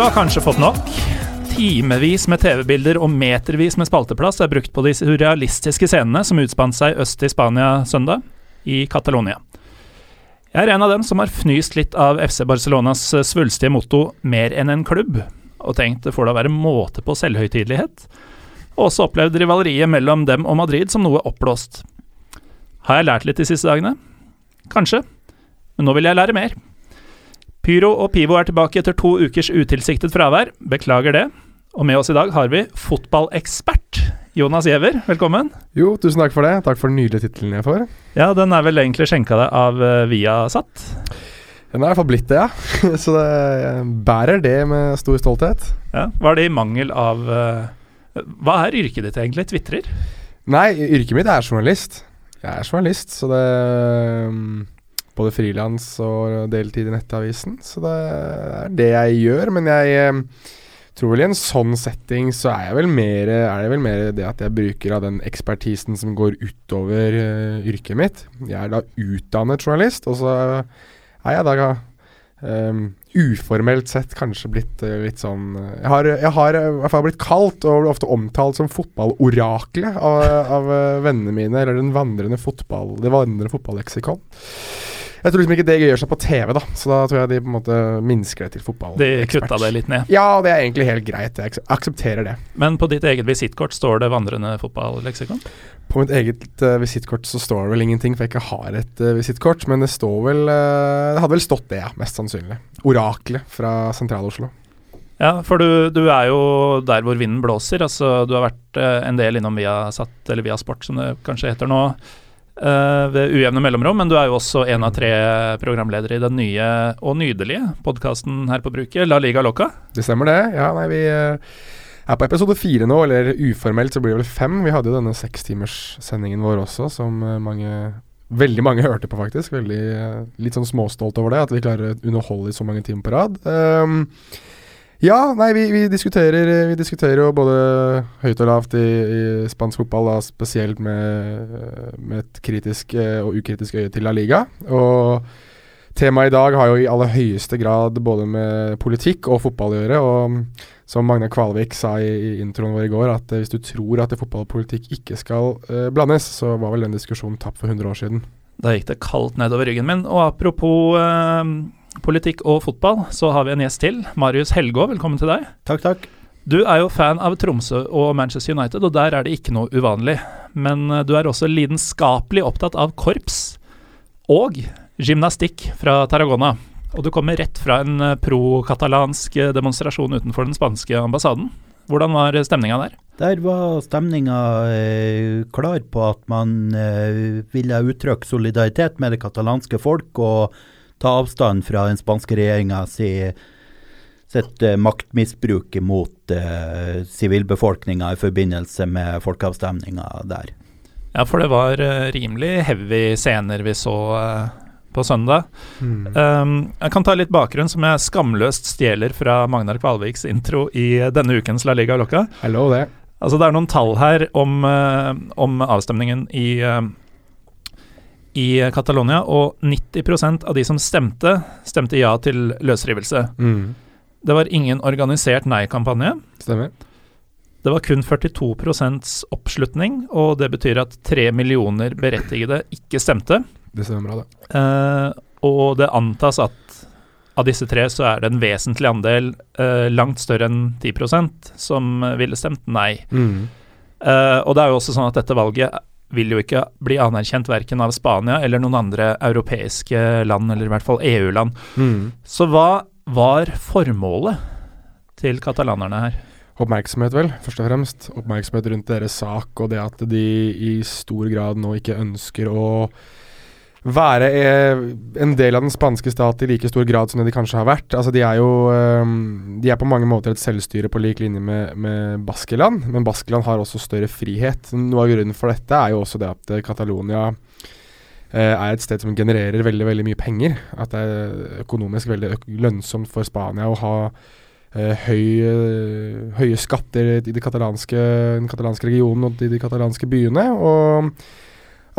Har kanskje fått nok? Timevis med TV-bilder og metervis med spalteplass er brukt på de surrealistiske scenene som utspant seg øst i Spania søndag, i Catalonia. Jeg er en av dem som har fnyst litt av FC Barcelonas svulstige motto 'mer enn en klubb', og tenkt det får da være måte på selvhøytidelighet, og også opplevd rivaleriet mellom dem og Madrid som noe oppblåst. Har jeg lært litt de siste dagene? Kanskje, men nå vil jeg lære mer. Pyro og Pivo er tilbake etter to ukers utilsiktet fravær, beklager det. Og med oss i dag har vi fotballekspert Jonas Giæver, velkommen. Jo, tusen takk for det. Takk for den nydelige tittelen jeg får. Ja, den er vel egentlig skjenka deg av uh, Viasat? Den er i hvert fall blitt det, ja. Så det, bærer det med stor stolthet. Ja, Var det i mangel av uh, Hva er yrket ditt egentlig? Tvitrer? Nei, yrket mitt er journalist. Jeg er journalist, så det um, Både frilans og deltid i Nettavisen. Så det er det jeg gjør. Men jeg um, tror vel i en sånn setting så er, vel mer, er det vel mer det at jeg bruker av den ekspertisen som går utover uh, yrket mitt. Jeg er da utdannet journalist, og så er jeg da um, uformelt sett kanskje blitt uh, litt sånn Jeg har, jeg har i hvert fall blitt kalt og ofte omtalt som fotballoraklet av, av vennene mine, eller den vandrende fotball, det vandrende fotballeksikon. Jeg tror liksom ikke det gjør seg på TV, da, så da tror jeg de på en måte minsker det til fotball. De kutta det litt ned? Ja, det er egentlig helt greit. Jeg aksepterer det. Men på ditt eget visittkort står det vandrende fotballeksikon? På mitt eget uh, visittkort så står det vel ingenting, for jeg ikke har et uh, visittkort. Men det står vel uh, Det hadde vel stått det, ja, mest sannsynlig. Oraklet fra Sentral-Oslo. Ja, for du, du, er jo der hvor vinden blåser. Altså, du har vært en del innom Viasat, eller Viasport som det kanskje heter nå. Uh, ved ujevne mellomrom, men du er jo også en av tre programledere i den nye og nydelige podkasten her på bruket, La Liga Loca. Det stemmer det. Ja, nei, vi uh, er på episode fire nå, eller uformelt så blir det vel fem. Vi hadde jo denne sekstimerssendingen vår også, som uh, mange Veldig mange hørte på, faktisk. Veldig, litt sånn småstolt over det, at vi klarer å underholde i så mange timer på rad. Um, ja, nei, vi, vi, diskuterer, vi, diskuterer, jo både høyt og lavt i, i spansk fotball, da, spesielt med, med, et kritisk eh, og ukritisk øye til La Liga. Og temaet i dag har jo i aller høyeste grad både med politikk og fotball å gjøre. Og som Magne Kvalvik sa i, i introen vår i går, at hvis du tror at fotball og politikk ikke skal uh, blandes, så var vel den diskusjonen tapt for 100 år siden. Da gikk det kaldt nedover ryggen min. Og apropos uh politikk og fotball, så har vi en gjest til. Marius Helgå, velkommen til deg. Takk, takk. Du er jo fan av Tromsø og Manchester United, og der er det ikke noe uvanlig. Men eh, du er også lidenskapelig opptatt av korps og gymnastikk fra Tarragona. Og du kommer rett fra en eh, pro-katalansk eh, demonstrasjon utenfor den spanske ambassaden. Hvordan var stemninga der? Der var stemninga eh, klar på at man eh, ville uttrykke solidaritet med det katalanske folk. og ta avstand fra den spanske regjeringa si sitt uh, maktmisbruk mot uh, i forbindelse med folkeavstemninga der. Ja, for det var uh, rimelig heavy scener vi så på søndag. Mm. Um, jeg kan ta litt bakgrunn som jeg skamløst stjeler fra Magnar Kvalviks intro i denne ukens La Liga Loca. Hello, det. Altså, det er noen tall her om, om avstemningen i i Catalonia, og 90% av de som stemte, stemte ja til løsrivelse. Mm. Det var ingen organisert nei-kampanje. Stemmer. Det var kun 42% oppslutning, og det betyr at tre millioner berettigede ikke stemte. Det stemmer bra, det. Eh, og det antas at av disse tre så er det en vesentlig andel, eh, langt større enn 10% som ville stemt nei. Mm. Eh, og det er jo også sånn at dette valget vil jo ikke bli anerkjent verken av Spania eller noen andre europeiske land, eller i hvert fall EU-land. Mm. Så hva var formålet til katalanerne her? Oppmerksomhet, vel, først og fremst. Oppmerksomhet rundt deres sak og det at de i stor grad nå ikke ønsker å være eh, en del av den spanske stat i like stor grad som det de kanskje har vært. Altså, de er jo um, De er på mange måter et selvstyre på lik linje med, med Baskeland, men Baskeland har også større frihet. Noe av grunnen for dette er jo også det at uh, Catalonia er et sted som genererer veldig, veldig mye penger. At det er økonomisk veldig lønnsomt for Spania å ha høye, høye skatter i de katalanske, den katalanske regionen og i de katalanske byene. og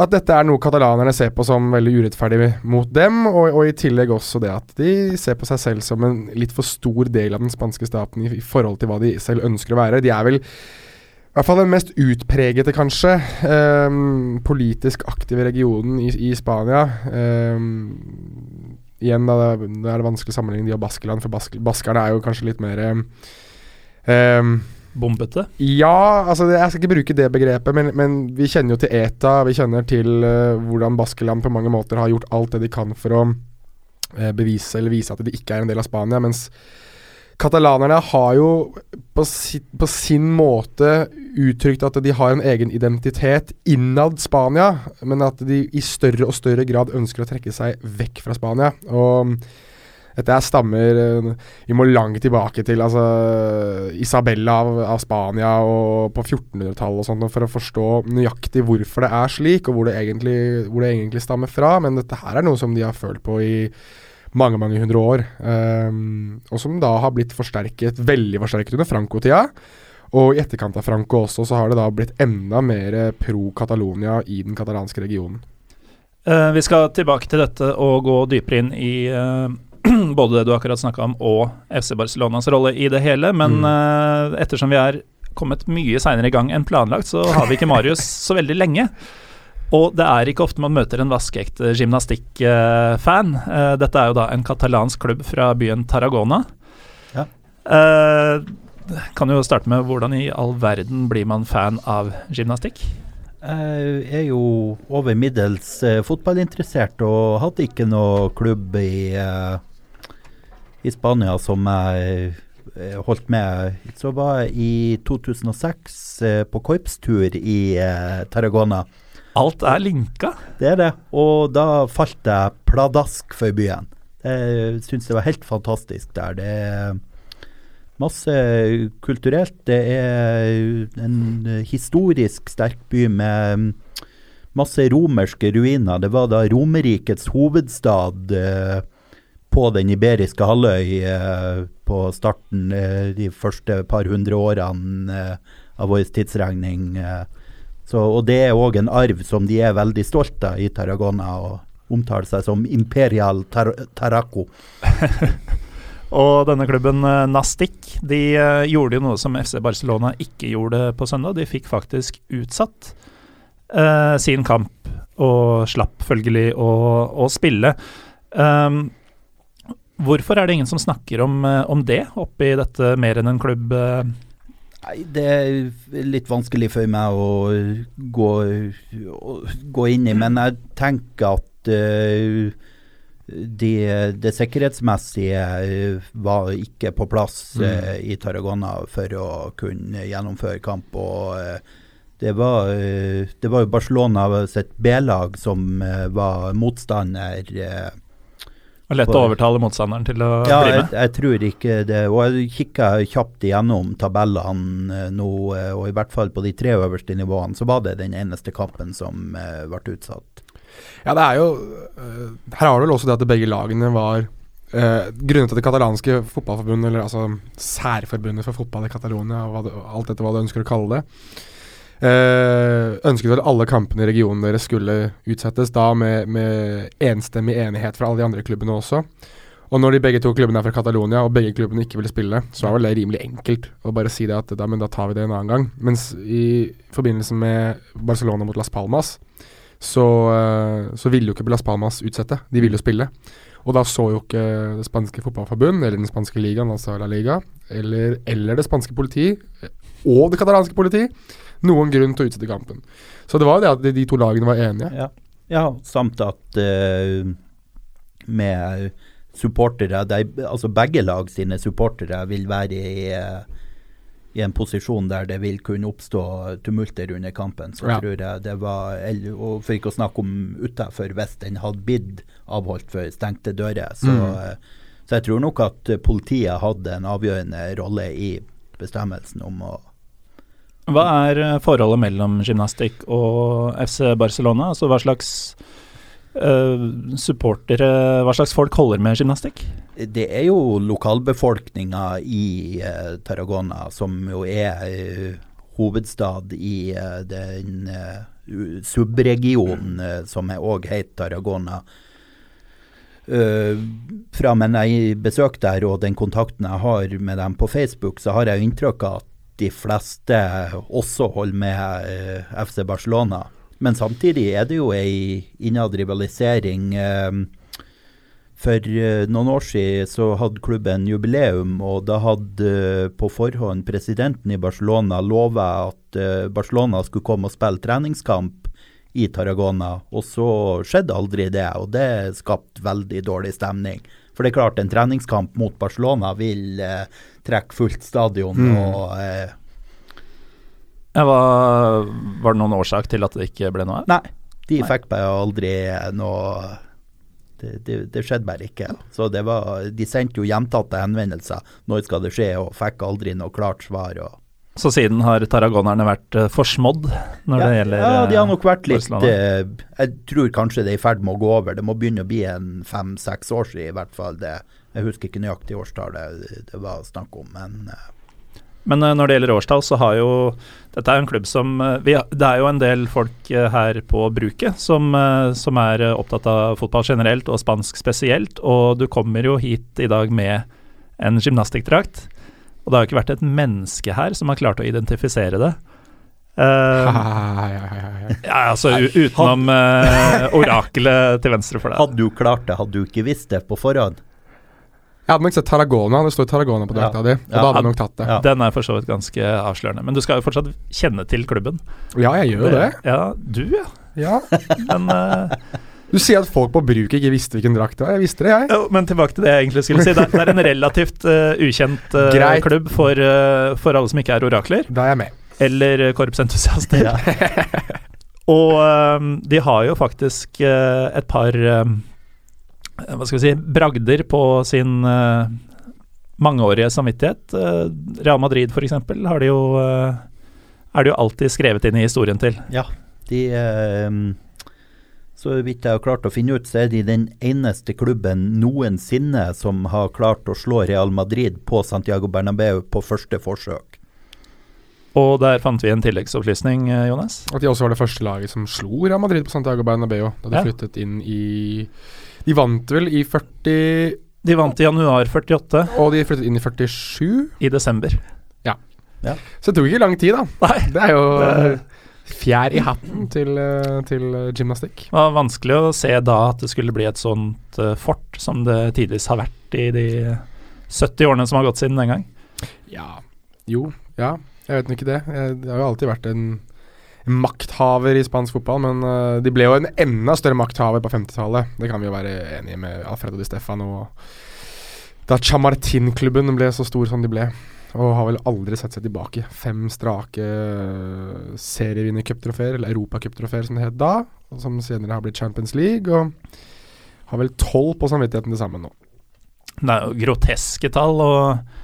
at dette er noe katalanerne ser på som veldig urettferdig mot dem, og, og, i tillegg også det at de ser på seg selv som en litt for stor del av den spanske staten i, i forhold til hva de selv ønsker å være. De er vel i hvert fall den mest utpregete, kanskje, um, politisk aktive regionen i, i Spania. Um, igjen, da, det er det vanskelig å sammenligne de og Baskeland, for Bask baskerne er jo kanskje litt mer um, Bombete? Ja, altså jeg skal ikke bruke det begrepet, men, men vi kjenner jo til ETA. Vi kjenner til uh, hvordan Baskeland på mange måter har gjort alt det de kan for å uh, bevise eller vise at de ikke er en del av Spania. Mens katalanerne har jo på, si, på sin måte uttrykt at de har en egen identitet innad Spania, men at de i større og større grad ønsker å trekke seg vekk fra Spania. Og dette her stammer eh, Vi må langt tilbake til altså, Isabella av, av Spania og på 1400-tallet og sånt for å forstå nøyaktig hvorfor det er slik, og hvor det, egentlig, hvor det egentlig stammer fra. Men dette her er noe som de har følt på i mange mange hundre år. Um, og som da har blitt forsterket, veldig forsterket under Franco-tida. Og i etterkant av Franco også, så har det da blitt enda mer pro Catalonia i den katalanske regionen. Uh, vi skal tilbake til dette og gå dypere inn i uh både det du akkurat snakka om, og FC Barcelonas rolle i det hele. Men mm. uh, ettersom vi er kommet mye seinere i gang enn planlagt, så har vi ikke Marius så veldig lenge. Og det er ikke ofte man møter en vaskeekte gymnastikkfan. Uh, dette er jo da en katalansk klubb fra byen Tarragona. Ja. Uh, kan jo starte med hvordan i all verden blir man fan av gymnastikk? Jeg er jo over middels eh, fotballinteressert og hadde ikke noe klubb i, eh, i Spania som jeg eh, holdt med. Så var jeg i 2006 eh, på korpstur i eh, Tarragona. Alt er linka? Det er det. Og da falt jeg pladask for byen. Jeg syns det var helt fantastisk der. Det er Masse kulturelt. Det er en historisk sterk by med masse romerske ruiner. Det var da Romerrikets hovedstad eh, på den iberiske halvøy eh, på starten, eh, de første par hundre årene eh, av vår tidsregning. Så, og det er òg en arv som de er veldig stolte av i Tarragona, og omtaler seg som Imperial tar Tarraco. Og denne klubben Nastic de gjorde jo noe som FC Barcelona ikke gjorde på søndag. De fikk faktisk utsatt eh, sin kamp og slapp følgelig å, å spille. Um, hvorfor er det ingen som snakker om, om det oppi dette mer enn en klubb? Nei, Det er litt vanskelig for meg å gå, å gå inn i, men jeg tenker at de, det sikkerhetsmessige eh, var ikke på plass eh, i Tarragona for å kunne gjennomføre kamp. og eh, det var, eh, det var Barcelona sitt B-lag som eh, var motstander. Eh, og lett å overtale motstanderen til å ja, bli med? Jeg, jeg tror ikke det. Og jeg kikka kjapt igjennom tabellene nå, og i hvert fall på de tre øverste nivåene, så var det den eneste kampen som ble utsatt. Ja, det er jo uh, Her har du vel også det at begge lagene var uh, grunnet til det katalanske fotballforbundet, eller altså særforbundet for fotball i Catalonia, og det, alt dette hva du ønsker å kalle det, uh, ønsket at alle kampene i regionen deres skulle utsettes, da med, med enstemmig enighet fra alle de andre klubbene også. Og når de begge to klubbene er fra Catalonia, og begge klubbene ikke ville spille, så er vel det rimelig enkelt å bare si det at da, da tar vi det en annen gang. Mens i forbindelse med Barcelona mot Las Palmas, så, eh, så ville jo ikke Las Palmas utsette. De ville jo spille. Og da så jo ikke det spanske fotballforbund, eller den spanske ligaen, altså La Liga, eller, eller det spanske politi, og det katalanske politi, noen grunn til å utsette kampen. Så det var jo det at de to lagene var enige. Ja, ja samt at uh, med supportere, altså begge lag sine supportere vil være i uh, i en posisjon der det vil kunne oppstå tumulter under kampen. Så ja. tror jeg det var og For ikke å snakke om utafor, hvis den hadde blitt avholdt for stengte dører. Så, mm. så, jeg tror nok at politiet hadde en avgjørende rolle i bestemmelsen om å Hva er forholdet mellom gymnastikk og FC Barcelona? Altså hva slags uh, supportere Hva slags folk holder med gymnastikk? Det er jo lokalbefolkninga i uh, Tarragona, som jo er uh, hovedstad i den uh, subregion uh, som er òg heter Tarragona. Uh, fra men jeg besøkte der og den kontakten jeg har med dem på Facebook, så har jeg inntrykk av at de fleste også holder med FC Barcelona. Men samtidig er det jo ei innad rivalisering. Uh, for noen år siden så hadde klubben jubileum, og da hadde på forhånd presidenten i Barcelona lova at Barcelona skulle komme og spille treningskamp i Tarragona, og så skjedde aldri det, og det skapte veldig dårlig stemning. For det er klart, en treningskamp mot Barcelona vil eh, trekke fullt stadion mm. og eh, ja, var, var, det noen årsak til at det ikke ble noe av? Nei, de Nei. fikk bare aldri noe det, det, det, skjedde bare ikke. Så det var, De sendte jo gjentatte henvendelser. Når skal det skje? Og fikk aldri noe klart svar. og så siden har taragonerne vært uh, forsmådd når ja, det gjelder Ja, de har nok vært litt uh, Jeg tror kanskje det er i ferd med å gå over. Det må begynne å bli en fem-seks år siden i hvert fall. Det, jeg husker ikke nøyaktig årstallet det var snakk om, men. Men når det gjelder årstall, så har jo Dette er en klubb som vi, Det er jo en del folk her på bruket som, som er opptatt av fotball generelt og spansk spesielt, og du kommer jo hit i dag med en gymnastikkdrakt. Og det har jo ikke vært et menneske her som har klart å identifisere det. Uh, ja, altså utenom uh, orakelet til venstre for deg. Hadde du klart det, hadde du ikke visst det på forhånd? Jeg hadde nok sett Tarragona. Det står Tarragona på drakta ja. di. Og ja, da hadde jeg nok tatt det. Ja. Den er for så vidt ganske avslørende. Men du skal jo fortsatt kjenne til klubben. Ja, jeg gjør det. Ja, du, ja. ja. Men uh, du sier at folk på bruket ikke visste hvilken drakt det var. Jeg visste det, jeg. Jo, men tilbake til det jeg egentlig skulle si. Det, er, en relativt uh, ukjent uh, klubb for, uh, for, alle som ikke er orakler. Da er jeg med. Eller korpsentusiaster. Ja. Og de har jo faktisk et par Hva skal vi si bragder på sin mangeårige samvittighet. Real Madrid, f.eks., har de jo er det jo alltid skrevet inn i historien til. Ja, de så vidt jeg har klart å finne ut, så er de den eneste klubben noensinne som har klart å slå Real Madrid på Santiago Bernabeu på første forsøk. Og der fant vi en tilleggsopplysning, eh, Jonas. At de også var det første laget som slo Real Madrid på Santiago Bernabeu da de ja. flyttet inn i De vant vel i 40 De vant i januar 48. Og de flyttet inn i 47. I desember. Ja. ja. Så det tok ikke lang tid, da. Nei. Det er jo det fjær i hatten til, eh, til eh, gymnastikk. Det var vanskelig å se da at det skulle bli et sånt uh, fort som det tidvis har vært i de 70 årene som har gått siden den gang. Ja. Jo. Ja. Jeg vet ikke det. Det har jo alltid vært en makthaver i spansk fotball, men uh, de ble jo en enda større makthaver på 50-tallet. Det kan vi jo være enige med Alfredo Di Stefano. Da Chamartin-klubben ble så stor som de ble. Og har vel aldri sett seg tilbake. Fem strake uh, serievinnercuptrofeer, eller europacuptrofeer som det het da, som senere har blitt Champions League, og har vel tolv på samvittigheten til sammen nå. Det er jo groteske tall, og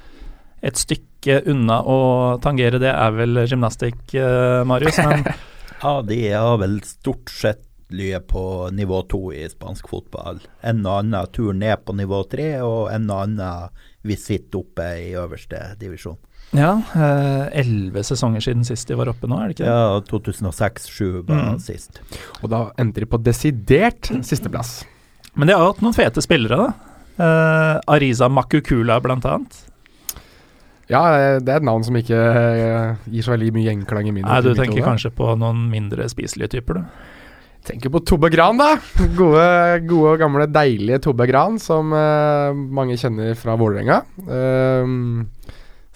et stykke unna å tangere det er vel gymnastikk, uh, Marius, men Ja, de har vel stort sett ligget på nivå to i spansk fotball. En og annen tur ned på nivå tre, og en og annen vi sitter oppe i øverste divisjon. Ja, eh, elleve eh, sesonger siden sist de var oppe nå, er det ikke det? Ja, 2006-2007 var mm. sist. Og da endte de på desidert sisteplass. Men de har hatt noen fete spillere, da. Eh, Ariza Makukula, blant annet. Ja, det er et navn som ikke eh, gir så veldig mye gjenklang i min Nei, du tenker kanskje på noen mindre spiselige typer, du? Tenker på Tobbe Gran, da. Gode, gode og gamle, deilige Tobbe Gran, som uh, mange kjenner fra Vålerenga. Uh,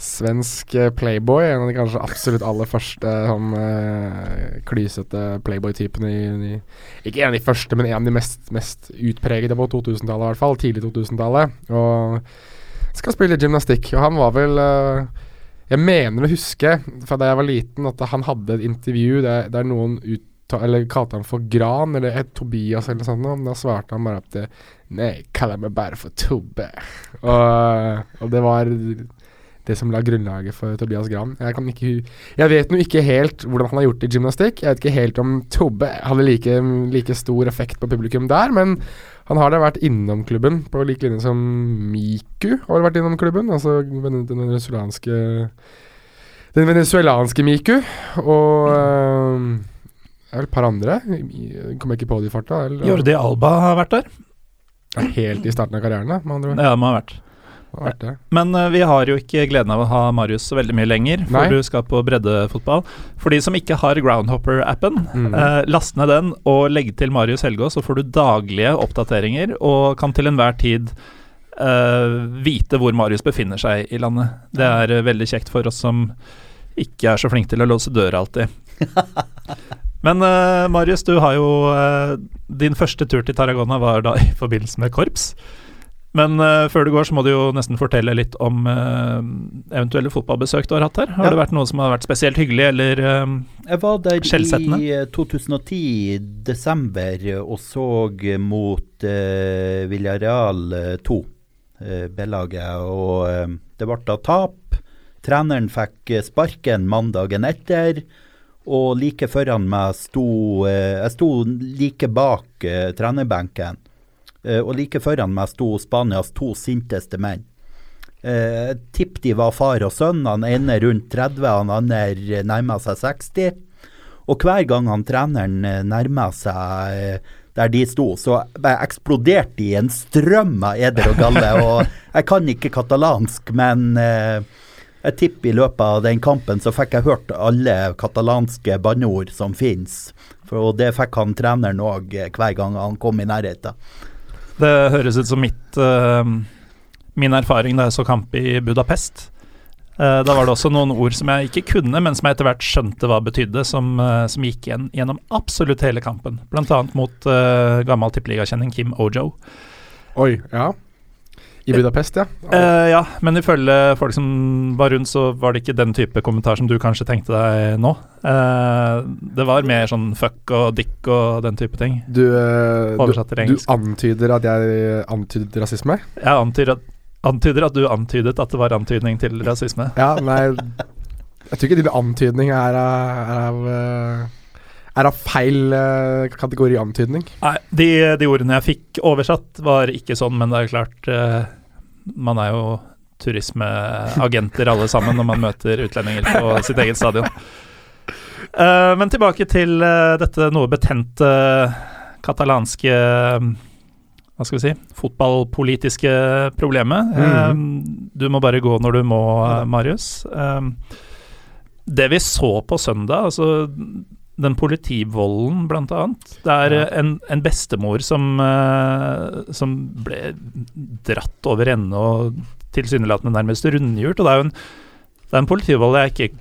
svensk playboy, en av de kanskje absolutt aller første sånn uh, klysete playboy-typene i, Ikke en av de første, men en av de mest, mest utpregede på 2000-tallet, i hvert fall. Tidlig 2000-tallet. Og skal spille gymnastikk. Og han var vel uh, Jeg mener å huske fra da jeg var liten, at han hadde et intervju der, der noen ut eller kalte han for Gran eller et Tobias eller noe sånt, og da svarte han bare at det, Nei, kaller meg bare for Tobbe. Og, og, det var det som la grunnlaget for Tobias Gran. Jeg, ikke, jeg vet nå ikke helt hvordan han har gjort det i gymnastikk. Jeg vet ikke helt om Tobbe hadde like, like stor effekt på publikum der, men han har da vært innom klubben på lik linje som Miku har vært innom klubben. Altså den venezuelanske Den venezuelanske Miku. Og øh, et par andre. Kommer jeg ikke på det i farta. eller- Jordi Alba har vært der. Helt i starten av karrieren, da, med andre ord. Ja, det må ha vært. Men uh, vi har jo ikke gleden av å ha Marius så veldig mye lenger, for Nei. du skal på breddefotball. For de som ikke har Groundhopper-appen, Mm. uh, last ned den og legg til Marius Helgå, så får du daglige oppdateringer og kan til enhver tid uh, vite hvor Marius befinner seg i landet. Det er veldig kjekt for oss som ikke er så flinke til å låse døra alltid. Men Marius, du har jo Din første tur til Tarragona var da i forbindelse med korps. Men uh, før du går, så må du jo nesten fortelle litt om uh, eventuelle fotballbesøk du har hatt her. Har Ja. det vært noe som har vært spesielt hyggelig, eller eh, Jeg var der i eh, 2010, desember, og så mot uh, Villarreal eh, 2, uh, B-laget. Og det ble da tap. Treneren fikk sparken mandagen etter. Og like foran meg sto Jeg sto like bak trenerbenken. Eh, og like foran meg sto Spanias to sinteste menn. Eh, Tipp de var far og sønn. Han ene rundt 30, han andre nærma seg 60. Og hver gang han treneren eh, nærma seg eh, der de sto, så eksploderte de i en strøm av eder og galle. Og jeg kan ikke katalansk, men eh, jeg tipper i løpet av den kampen så fikk jeg hørt alle katalanske banneord som finnes. For, og det fikk han treneren òg hver gang han kom i nærheten. Det høres ut som mitt uh, min erfaring da jeg så kamp i Budapest. Uh, da var det også noen ord som jeg ikke kunne, men som jeg etter hvert skjønte hva betydde, som, uh, som gikk igjen gjennom absolutt hele kampen. Blant annet mot uh, gammel tippeligakjenning Kim Ojo. Oi, ja. I Budapest, ja. Uh, ja, men ifølge folk som var rundt, så var det ikke den type kommentar som du kanskje tenkte deg nå. Uh, det var mer sånn fuck og dick og den type ting. Du, uh, du, du antyder at jeg antydet rasisme? Jeg antyder at, antyder at du antydet at det var antydning til rasisme. Ja, nei Jeg tror ikke din antydning er av, er av, er av feil uh, kategori antydning. Nei, de, de ordene jeg fikk oversatt, var ikke sånn, men det er klart uh, Man er jo turismeagenter alle sammen når man møter utlendinger på sitt eget stadion. Uh, men tilbake til dette noe betente katalanske hva skal vi si fotballpolitiske problemet. Eh, du må bare gå når du må, Marius. Det vi så på søndag, altså den politivolden, blant annet. Det er Ja. en, en bestemor som, eh, som ble dratt over ende og tilsynelatende nærmest rundhjult. Og det er jo en, det er en politivold jeg ikke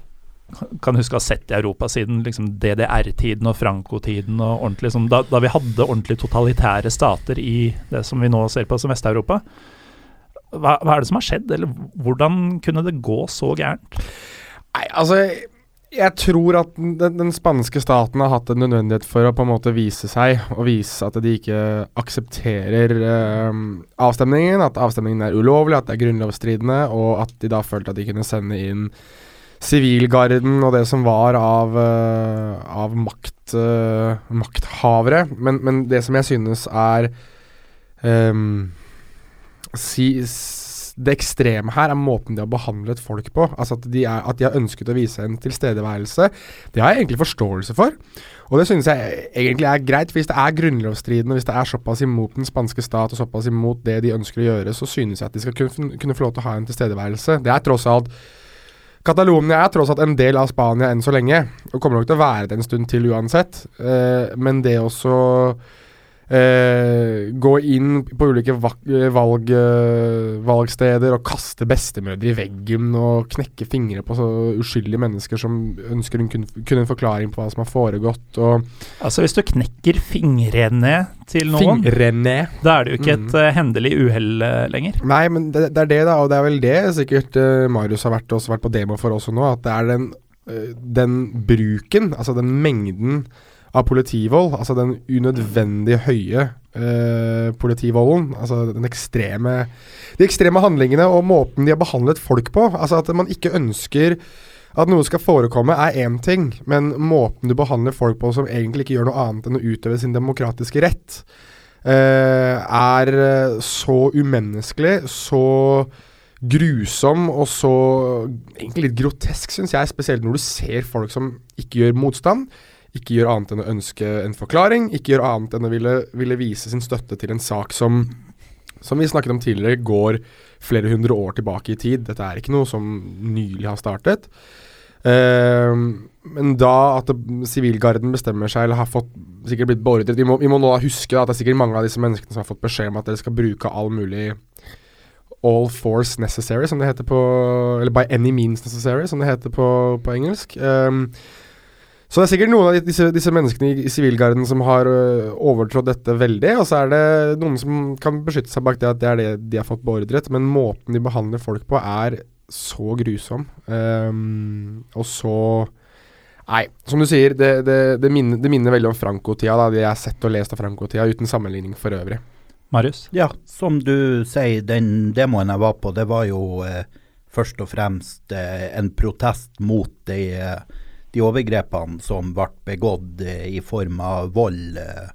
kan huske å ha sett i Europa siden liksom DDR-tiden og Franco-tiden. og ordentlig som, da, da vi hadde ordentlig totalitære stater i det som vi nå ser på som Vest-Europa. Hva, hva er det som har skjedd, eller hvordan kunne det gå så gærent? Nei, altså Jeg tror at den, den spanske staten har hatt en nødvendighet for å på en måte vise seg, og vise at de ikke aksepterer eh, avstemningen, at avstemningen er ulovlig, at det er grunnlovsstridende, og at de da følte at de kunne sende inn sivilgarden og det som var av, eh, av makt, eh, makthavere. Men, men det som jeg synes er ehm, si, Det ekstreme her er måten de har behandlet folk på. Altså at de, er, at de har ønsket å vise en tilstedeværelse. Det har jeg egentlig forståelse for. Og det synes jeg egentlig er greit. Hvis det er grunnlovsstridende, hvis det er såpass imot den spanske stat og såpass imot det de ønsker å gjøre, så synes jeg at de skal kunne, kunne få lov til å ha en tilstedeværelse. Det er tross alt Catalonia er tross alt en del av Spania enn så lenge, og kommer nok til å være det en stund til uansett. Eh, men det også eh, gå inn på ulike eh, valg, eh, valgsteder og kaste bestemødre i veggen og knekke fingre på så uskyldige mennesker som ønsker en kun, kun en forklaring på hva som har foregått. Altså Hvis du knekker fingrene til noen, fingrene. da er det jo ikke et mm. hendelig uhell eh, lenger. Nei, men det, det er det, da, og det er vel det sikkert eh, Marius har vært, også vært på demo for også nå, at det er den, eh, den bruken, altså den mengden av politivold, altså den unødvendig høye eh, politivolden, altså den ekstreme De ekstreme handlingene og måten de har behandlet folk på. Altså at man ikke ønsker at noe skal forekomme, er én ting, men måten du behandler folk på som egentlig ikke gjør noe annet enn å utøve sin demokratiske rett, eh, er eh, så umenneskelig, så grusom og så egentlig litt grotesk, syns jeg. Spesielt når du ser folk som ikke gjør motstand. Ikke gjør annet enn å ønske en forklaring, ikke gjør annet enn å ville, ville vise sin støtte til en sak som, som vi snakket om tidligere, går flere hundre år tilbake i tid. Dette er ikke noe som nylig har startet. Uh, men da at sivilgarden bestemmer seg, eller har fått sikkert blitt beordret vi må, vi må nå huske at det er sikkert mange av disse menneskene som har fått beskjed om at dere skal bruke all mulig All force necessary, som det heter på Eller by any means necessary, som det heter på, på engelsk. Um, så det er sikkert noen av disse, disse menneskene i sivilgarden som har uh, overtrådt dette veldig, og så er det noen som kan beskytte seg bak det at det er det de har fått beordret, men måten de behandler folk på er så grusom. Um, og så Nei, som du sier, det, det, det, minner, det minner, veldig om Franco-tida, det jeg har sett og lest av Franco-tida, uten sammenligning for øvrig. Marius? Ja, som du sier, den demoen jeg var på, det var jo eh, først og fremst eh, en protest mot de eh, de overgrepene som ble begått eh, i form av vold eh,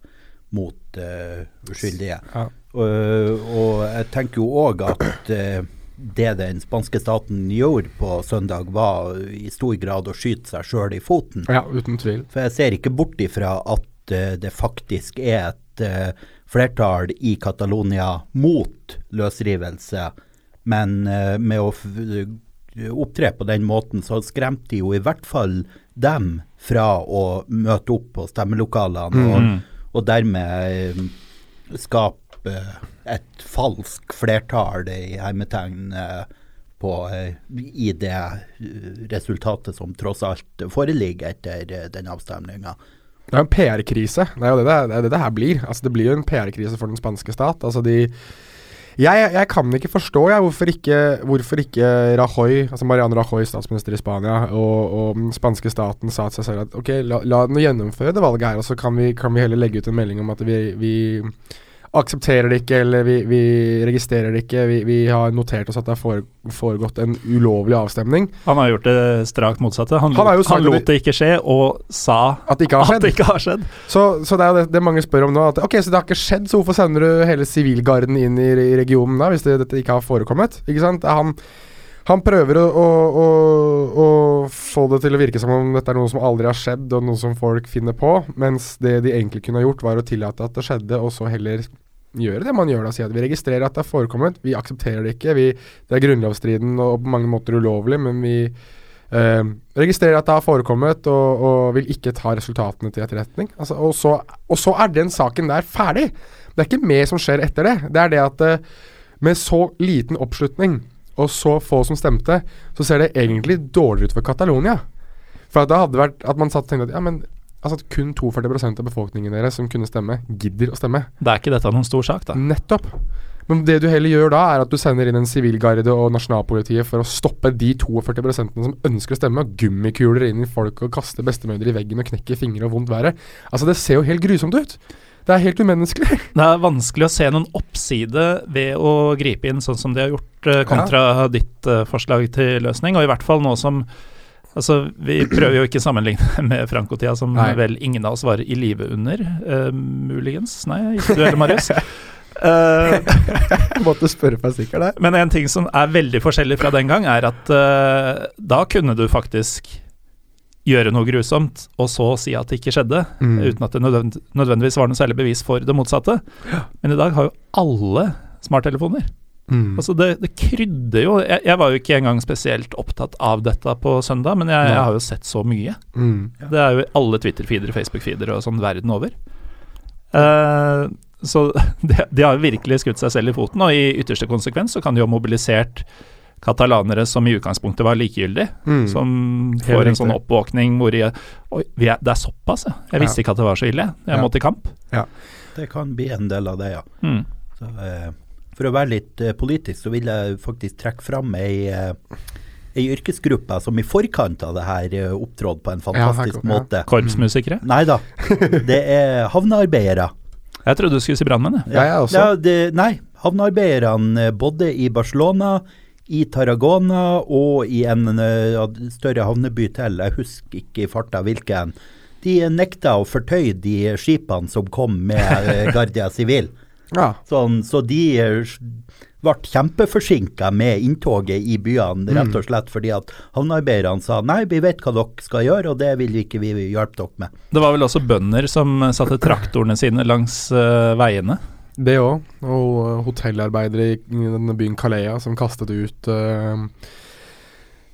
mot uh, uskyldige. Ja. Uh, og jeg tenker jo òg at uh, det den spanske staten gjorde på søndag, var i stor grad å skyte seg sjøl i foten. Ja, uten tvil. For jeg ser ikke bort ifra at det faktisk er et flertall i Catalonia mot løsrivelse, men med å opptre på den måten, så skremte de jo i hvert fall dem fra å møte opp på stemmelokalene, mm. og, og, dermed eh, skape et falsk flertall i hermetegn eh, på, eh, i det resultatet som tross alt foreligger etter den avstemninga. Det er en PR-krise. Det er jo det det, det, det, her blir. Altså, det blir jo en PR-krise for den spanske stat. Altså, de jeg, jeg, kan ikke forstå jeg, hvorfor, ikke, hvorfor ikke Rajoy, altså Mariano Rajoy, statsminister i Spania, og, og spanske staten sa til seg selv at ok, la, la den gjennomføre det valget her, og så kan vi, kan vi heller legge ut en melding om at vi, vi aksepterer det ikke, eller vi, vi registrerer det ikke. Vi, vi, har notert oss at det har foregått en ulovlig avstemning. Han har gjort det strakt motsatte. Han, han, han lot det ikke skje, og sa at det ikke har skjedd. Ikke har skjedd. Så, så, det er jo det, det, mange spør om nå. At, ok, Så det har ikke skjedd, så hvorfor sender du hele sivilgarden inn i, i, regionen da, hvis det, dette ikke har forekommet? Ikke sant? Han, han prøver å, å, å, å, få det til å virke som om dette er noe som aldri har skjedd, og noe som folk finner på, mens det de egentlig kunne ha gjort, var å tillate at det skjedde, og så heller gjøre det man gjør da. Si at vi registrerer at det er forekommet, vi aksepterer det ikke. Vi, det er grunnlovsstriden og på mange måter ulovlig, men vi eh, registrerer at det har forekommet og, og, vil ikke ta resultatene til etterretning. Altså, og, så, og, så, er den saken der ferdig. Det er ikke mer som skjer etter det. Det er det at eh, med så liten oppslutning og så få som stemte, så ser det egentlig dårligere ut for Catalonia. For at det hadde vært at man satt og tenkte at ja, men Altså at kun 42 av befolkningen deres som kunne stemme, gidder å stemme. Det er ikke dette noen stor sak, da. Nettopp. Men det du heller gjør da, er at du sender inn en sivilgarde og nasjonalpolitiet for å stoppe de 42 som ønsker å stemme, gummikuler inn i folk og kaste bestemødre i veggen og knekke fingre og vondt været. Altså, det ser jo helt grusomt ut. Det er helt umenneskelig. Det er vanskelig å se noen oppside ved å gripe inn sånn som de har gjort, eh, kontra ja. ditt uh, forslag til løsning, og i hvert fall nå som Altså, Vi prøver jo ikke å sammenligne med Franco-tida, som Nei. vel ingen av oss var i live under, uh, muligens. Nei, ikke du heller, Marius. Uh, Måtte spørre meg sikkert der. Men en ting som er veldig forskjellig fra den gang, er at uh, da kunne du faktisk gjøre noe grusomt, og så si at det ikke skjedde, mm. uten at det nødvend nødvendigvis var noe særlig bevis for det motsatte. Men i dag har jo alle smarttelefoner. Mm. Altså det, det krydder jo jeg, jeg, var jo ikke engang spesielt opptatt av dette på søndag, men jeg, jeg har jo sett så mye. Mm. Ja. Det er jo alle Twitter-feeder, Facebook-feeder og sånn verden over. Uh, så de, de, har virkelig skutt seg selv i foten, og i ytterste konsekvens så kan de jo ha mobilisert katalanere som i utgangspunktet var likegyldige, mm. som får en sånn oppvåkning hvor de Oi, er, det er såpass, jeg. Jeg visste ja. ikke at det var så ille. Jeg ja. må til kamp. Ja. Det kan bli en del av det, ja. Mm. Så, eh, for å være litt uh, politisk, så vil jeg faktisk trekke fram ei, uh, ei yrkesgruppe som i forkant av det her uh, opptrådte på en fantastisk ja, måte. Korpsmusikere? Nei da. Det er havnearbeidere. Jeg trodde du skulle si brannmenn. Ja, jeg også. Ja, det, nei, havnearbeiderne både i Barcelona, i Tarragona og i en større havneby til, jeg husker ikke i farta hvilken, de nekta å fortøye de skipene som kom med Guardia Civil. Ja. Sånn, så de ble kjempeforsinka med inntoget i byene, rett Mm. og slett fordi at havnearbeiderne sa nei, vi vet hva dere skal gjøre, og det vil ikke vi hjelpe dere med. Det var vel også bønder som satte traktorene sine langs uh, veiene. Det òg. Og eh, hotellarbeidere i, denne byen Kalea som kastet ut uh,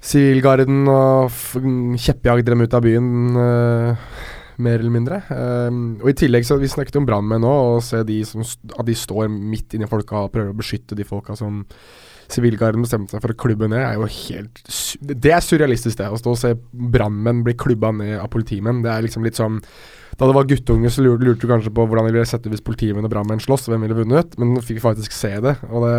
sivilgarden og kjeppjagde dem ut av byen, eh, mer eller mindre. Um, og I tillegg så Vi snakket om brannmenn nå, og se de som, at de står midt inni folka og prøver å beskytte de folka som sivilgarden bestemte seg for å klubbe ned, er jo helt Det er surrealistisk, det. Å stå og se brannmenn bli klubba ned av politimenn. Det er liksom litt sånn Da det var guttunge, så lurte, lurte du kanskje på hvordan det ville sett ut hvis politimenn og brannmenn slåss, hvem ville vunnet, men nå fikk faktisk se det, og det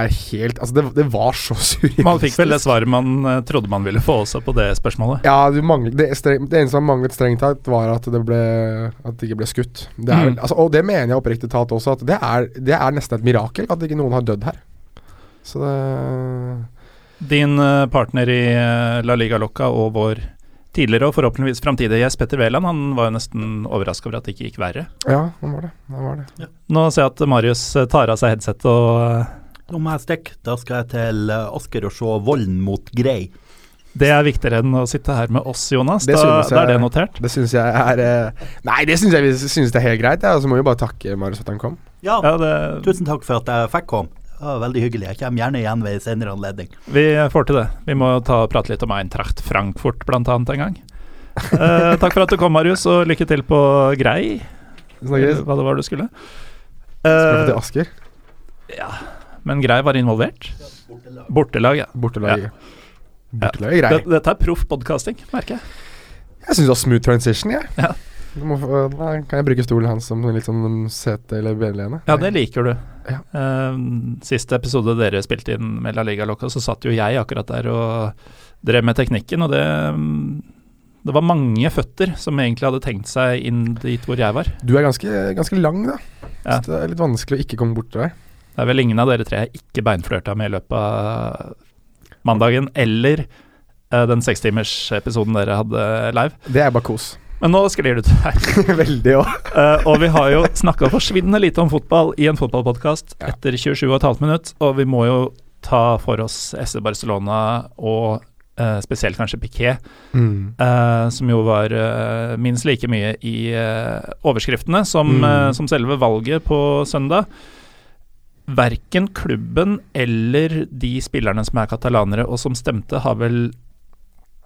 er helt Altså, det, det var så surrealistisk. Man fikk vel det svaret man eh, trodde man ville få også på det spørsmålet. Ja, du manglet, det, streng, det eneste som manglet strengt tatt, var at det, ble, at det ikke ble skutt. Det er, vel- Mm. altså, og det mener jeg oppriktig talt også, at det er, det er nesten et mirakel at ikke noen har dødd her. Så det Din eh, partner i eh, La Liga Loca og vår tidligere og forhåpentligvis framtidige gjest Petter Wæland, han var jo nesten overraska over at det ikke gikk verre. Ja, det var det. det, var det. Nå ser jeg at Marius eh, tar av seg headset og eh, Nå må jeg stikke. Da skal jeg til eh, Asker og se Volden mot Grei. Det er viktigere enn å sitte her med oss, Jonas. Det Da, jeg- da er det notert. Det syns jeg er eh, Nei, det syns jeg synes det er helt greit. Ja. Så må vi bare takke Marius for at han kom. Ja, Ja, det, tusen takk for at jeg fikk komme. Det var veldig hyggelig. Jeg kommer gjerne igjen ved en senere anledning. vi får til det. Vi må ta og prate litt om Eintracht Frankfurt annet en gang. Eh, takk for at du kom, Marius, og lykke til på Grei. Snakkes. Hva det var du skulle. Skal vi Eh, til Asker? ja, men Grei var involvert. Bortelag, ja. Bortelaget. Bortelaget er grei. Dette, dette er proff podkasting, merker jeg. Jeg syns det var smooth transition, jeg. Ja. Du må, få- da kan jeg bruke stolen hans som litt sånn sete- eller benlene. Ja, det liker du. Ja. Uh, siste episode dere spilte inn med La Liga Loca, så satt jo jeg akkurat der og drev med teknikken, og det Det var mange føtter som egentlig hadde tenkt seg inn dit hvor jeg var. Du er ganske, ganske lang, da. Ja. Så det er litt vanskelig å ikke komme bort til deg. Det er vel ingen av dere tre jeg ikke beinflørta med i løpet av mandagen, eller uh, den sekstimersepisoden dere hadde live. Det er bare kos. Men nå sklir du til her. Veldig òg. uh, og vi har jo snakka forsvinnende lite om fotball i en fotballpodkast Ja. etter 27,5 minutt, og vi må jo ta for oss SC Barcelona og uh, spesielt kanskje Piquet, Mm. uh, som jo var uh, minst like mye i eh, overskriftene som, Mm. eh, som selve valget på søndag. Verken klubben eller de spillerne som er katalanere og som stemte, har vel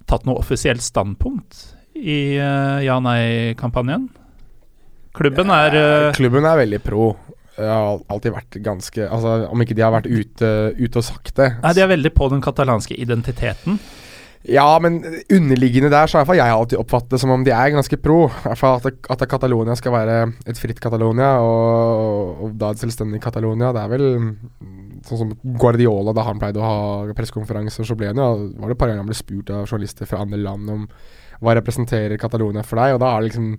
tatt noe offisielt standpunkt i uh, ja-nei-kampanjen. Klubben er uh, Klubben er veldig pro. Jeg har alltid vært ganske Altså, Om ikke de har vært ute, ute og sagt det. Nei, de er veldig på den katalanske identiteten. Ja, men underliggende der så har jeg alltid oppfattet det som om de er ganske pro. I hvert fall at, at Catalonia skal være et fritt Catalonia, og, og da et selvstendig Catalonia. Det er vel sånn som Guardiola, da han pleide å ha pressekonferanser, så ble han jo, var det et par ganger han ble spurt av journalister fra andre land om hva representerer Catalonia for deg, og da har det liksom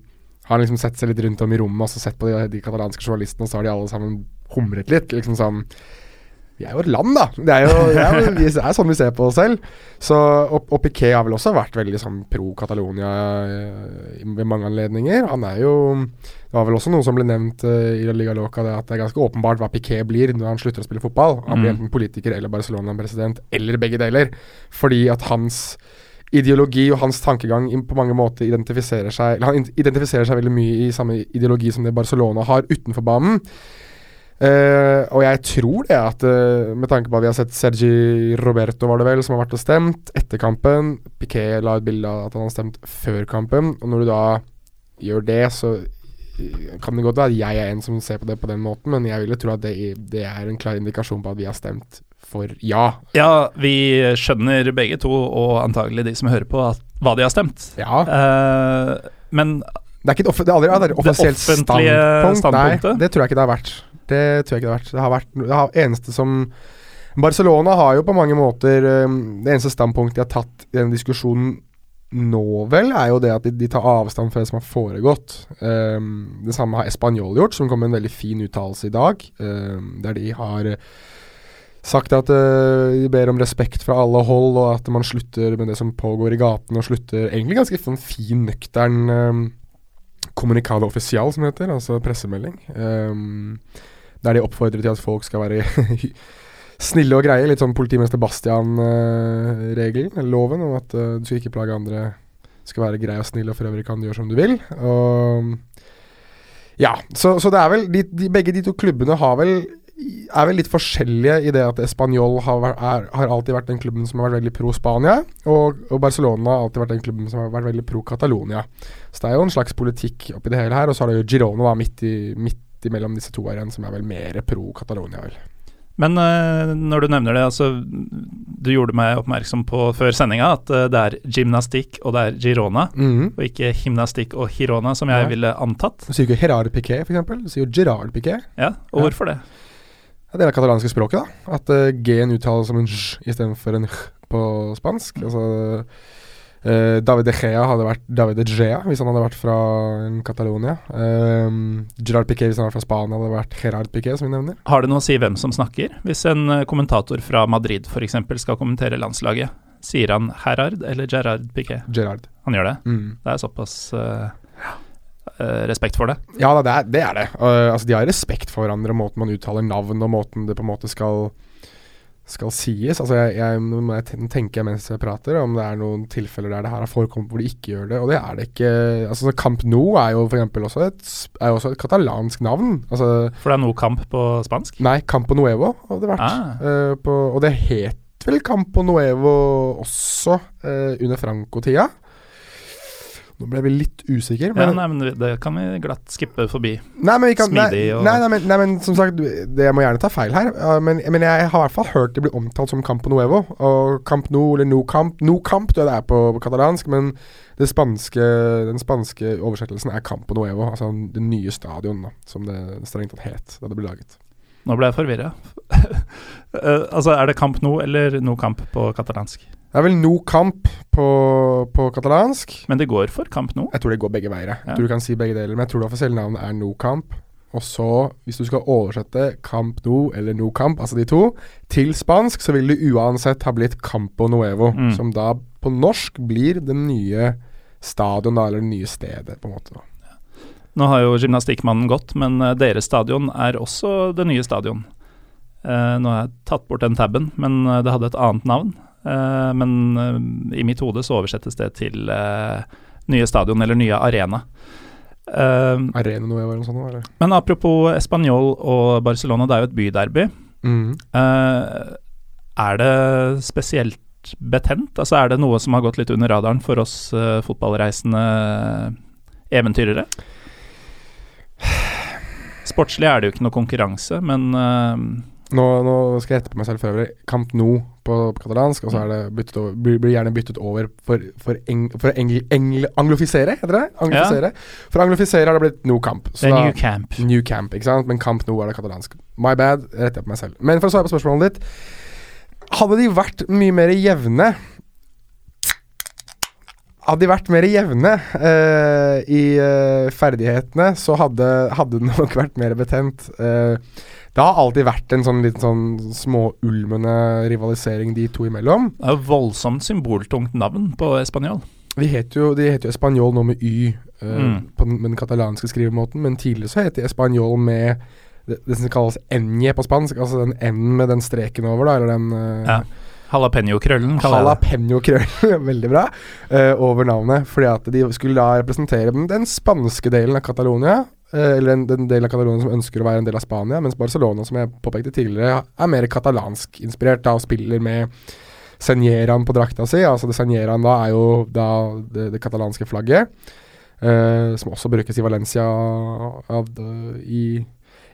har han liksom sett seg litt rundt om i rommet og så sett på de, de katalanske journalistene, og så har de alle sammen humret litt. Liksom sånn Vi er jo et land, da. Det er jo det er, jo- vi er sånn vi ser på oss selv. Så, og, og Piquet har vel også vært veldig sånn pro Catalonia eh, ved mange anledninger. Han er jo Det var vel også noe som ble nevnt uh, i La Liga Loca, det at det er ganske åpenbart hva Piquet blir når han slutter å spille fotball. Han blir Mm. enten politiker eller Barcelona-president, eller begge deler. Fordi at hans ideologi og hans tankegang på mange måter identifiserer seg Eller han identifiserer seg veldig mye i samme ideologi som det Barcelona har utenfor banen. Eh, og jeg tror det at uh, med tanke på at vi har sett Sergi Roberto, var det vel, som har vært og stemt etter kampen. Piquet la et bilde av at han har stemt før kampen. Og når du da gjør det, så eh, kan det godt være at jeg er en som ser på det på den måten, men jeg vil jo tro at det, det er en klar indikasjon på at vi har stemt for ja. Ja, vi skjønner begge to, og antagelig de som hører på, at, hva de har stemt. Ja. Uh, men Det er ikke et det har aldri et offisielt offentlige standpunkt. Nei, det tror jeg ikke det har vært. Det tror jeg ikke det har vært. Det har vært det har, eneste som Barcelona har jo på mange måter um, Det eneste standpunktet de har tatt i denne diskusjonen nå, vel, er jo det at de, de tar avstand fra det som har foregått. Um, det samme har Español gjort, som kom med en veldig fin uttalelse i dag, um, der de har sagt at uh, de ber om respekt fra alle hold, og at man slutter med det som pågår i gatene, og slutter egentlig ganske sånn fin, nøktern um, kommunikado offisial, som det heter, altså pressemelding. Um, der de oppfordrer til at folk skal være snille og greie. Litt sånn politimester Bastian-regelen, eller loven, om at uh, du skal ikke plage andre. Skal være grei og snill, og for øvrig kan du gjøre som du vil. Og ja, så, så det er vel de, de, Begge de to klubbene har vel er vel litt forskjellige i det at Español har, er, har, alltid vært den klubben som har vært veldig pro Spania, og, og, Barcelona har alltid vært den klubben som har vært veldig pro Catalonia. Så det er jo en slags politikk oppi det hele her, og så har du jo Girona da, midt, i, midt imellom disse to her igjen, som er vel mer pro Catalonia, vel. Men uh, når du nevner det, altså Du gjorde meg oppmerksom på før sendinga at uh, det er gymnastikk og det er Girona, mm. og ikke gymnastikk og Girona, som jeg ja. ville antatt. Du sier jo Gerard Piquet, f.eks. Du sier jo Gerard Piquet. Ja, og ja. hvorfor det? Ja, det er det katalanske språket, da. At uh, G-en uttales som en j istedenfor en h på spansk. Altså uh, David de Gea hadde vært David de Gea hvis han hadde vært fra Catalonia. Um, Gerard Piquet hvis han hadde vært fra Spania, hadde vært Gerard Piquet, som vi nevner. Har det noe å si hvem som snakker? Hvis en kommentator fra Madrid f.eks. skal kommentere landslaget, sier han Gerard eller Gerard Piquet? Gerard. Han gjør det? Mm. Det er såpass uh, respekt for det. Ja, det er det. Er det. Uh, altså, de har respekt for hverandre, måten man uttaler navn og måten det på en måte skal skal sies. Altså jeg, jeg, jeg tenker mens jeg prater, om det er noen tilfeller der det her har forekommet hvor de ikke gjør det, og det er det ikke. Altså Camp Nou er jo f.eks. Også, et, er også et katalansk navn. Altså, for det er noe kamp på spansk? Nei, Campo Nuevo hadde det vært. Ah. Uh, på, og det het vel Campo Nuevo også uh, under Franco-tida. Nå ble vi litt usikre. Men, ja, nei, men det kan vi glatt skippe forbi. Nei, men, kan, Smidig og nei, nei, men, nei, men som sagt, det, jeg må gjerne ta feil her. Men, men, jeg har i hvert fall hørt det bli omtalt som Campo Nuevo. Og Camp Nou eller No Camp No Camp, det er på katalansk, men spanske, den spanske oversettelsen er Campo Nuevo. Altså det nye stadion, da, som det strengt tatt het da det ble laget. Nå ble jeg forvirra. Uh, altså, er det Camp Nou eller No Camp på katalansk? Det er vel no camp på, på, katalansk. Men det går for kamp nå? Jeg tror det går begge veier. Jeg ja. tror du kan si begge deler, men jeg tror det offisielle navnet er no camp. Og så, hvis du skal oversette camp no eller no camp, altså de to, til spansk, så vil det uansett ha blitt campo nuevo. Mm. Som da på norsk blir det nye stadion, da, eller det nye stedet, på en måte. da. Nå har jo gymnastikkmannen gått, men uh, deres stadion er også det nye stadion. Uh, nå har jeg tatt bort den taben, men uh, det hadde et annet navn. Uh, men uh, i mitt hode så oversettes det til uh, nye stadion eller nye arena. arena noe var noe sånt, eller? Men apropos Español og Barcelona, det er jo et byderby. Mm. er det spesielt betent? Altså Er det noe som har gått litt under radaren for oss fotballreisende eventyrere? Sportslig er det jo ikke noe konkurranse, men nå, nå, skal jeg rette på meg selv for øvrig. Camp Nou på, på katalansk, og så er det over, blir, blir, gjerne byttet over for, for, eng, for engl, engl, anglofisere, heter det? Anglofisere. Ja. For anglofisere har det blitt No Camp. Så da, new Camp. New Camp, ikke sant? Men Camp Nou er det katalansk. My bad, jeg på meg selv. Men for å svare på spørsmålet ditt. Hadde de vært mye mer jevne hadde de vært mer jevne uh, i uh, ferdighetene, så hadde, hadde det nok vært mer betent. Uh, det har alltid vært en sånn liten sånn småulmende rivalisering de to imellom. Det er jo voldsomt symboltungt navn på espanjol. De heter jo, de heter jo espanjol nå med y mm. på den, med den katalanske skrivemåten, men tidligere så het de espanjol med det, det, som kalles enje på spansk, altså den n med den streken over, da, eller den ja. Jalapeño-krøllen. Jalapeño-krøllen, veldig bra, uh, over navnet. Fordi at de skulle da representere den, den spanske delen av Catalonia, Uh, eller den, den delen av Catalonia som ønsker å være en del av Spania, mens Barcelona, som jeg påpekte tidligere, er mer katalansk inspirert da, og spiller med Senjeran på drakta si. Altså det Senjeran da er jo da det, det katalanske flagget, uh, som også brukes i Valencia av, i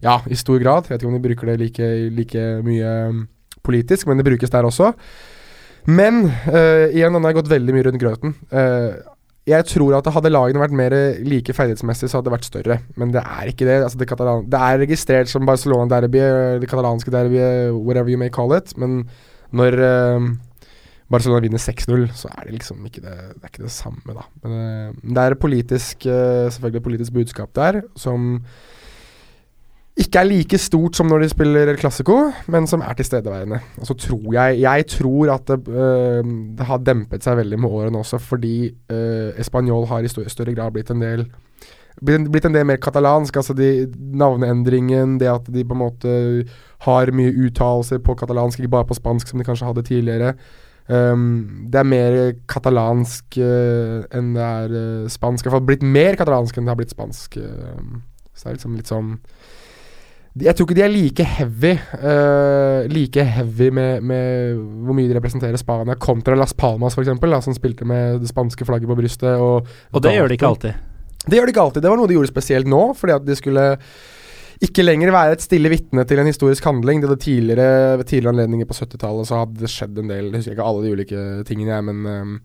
ja, i stor grad. Jeg vet ikke om de bruker det like, like mye politisk, men det brukes der også. Men uh, igjen, han har gått veldig mye rundt grøten. Uh, jeg tror at hadde lagene vært mer like ferdighetsmessig, så hadde det vært større. Men det er ikke det. Altså det, det, er registrert som Barcelona-derby, det katalanske derby, whatever you may call it. Men når uh, Barcelona vinner 6-0, så er det liksom ikke det, det, ikke det samme, da. Men uh, det er politisk, uh, selvfølgelig politisk budskap der som ikke er like stort som når de spiller klassiko, men som er tilstedeværende. Og så tror jeg Jeg tror at det, øh, det, har dempet seg veldig med årene også, fordi øh, Español har i større grad blitt en del blitt, en del mer katalansk. Altså de, navneendringen, det at de på en måte har mye uttalelser på katalansk, ikke bare på spansk som de kanskje hadde tidligere. Um, det er mer katalansk uh, enn det er uh, spansk. Iallfall blitt mer katalansk enn det har blitt spansk. Uh, så det er liksom litt sånn Jeg tror ikke de er like heavy uh, Like heavy med, med, hvor mye de representerer Spania, kontra Las Palmas, f.eks., som spilte med det spanske flagget på brystet. Og, og det gjør de ikke alltid. Det gjør de ikke alltid. Det var noe de gjorde spesielt nå, fordi at de skulle ikke lenger være et stille vitne til en historisk handling. Det hadde tidligere, ved tidligere anledninger på 70-tallet så hadde det skjedd en del Jeg husker ikke alle de ulike tingene, jeg, men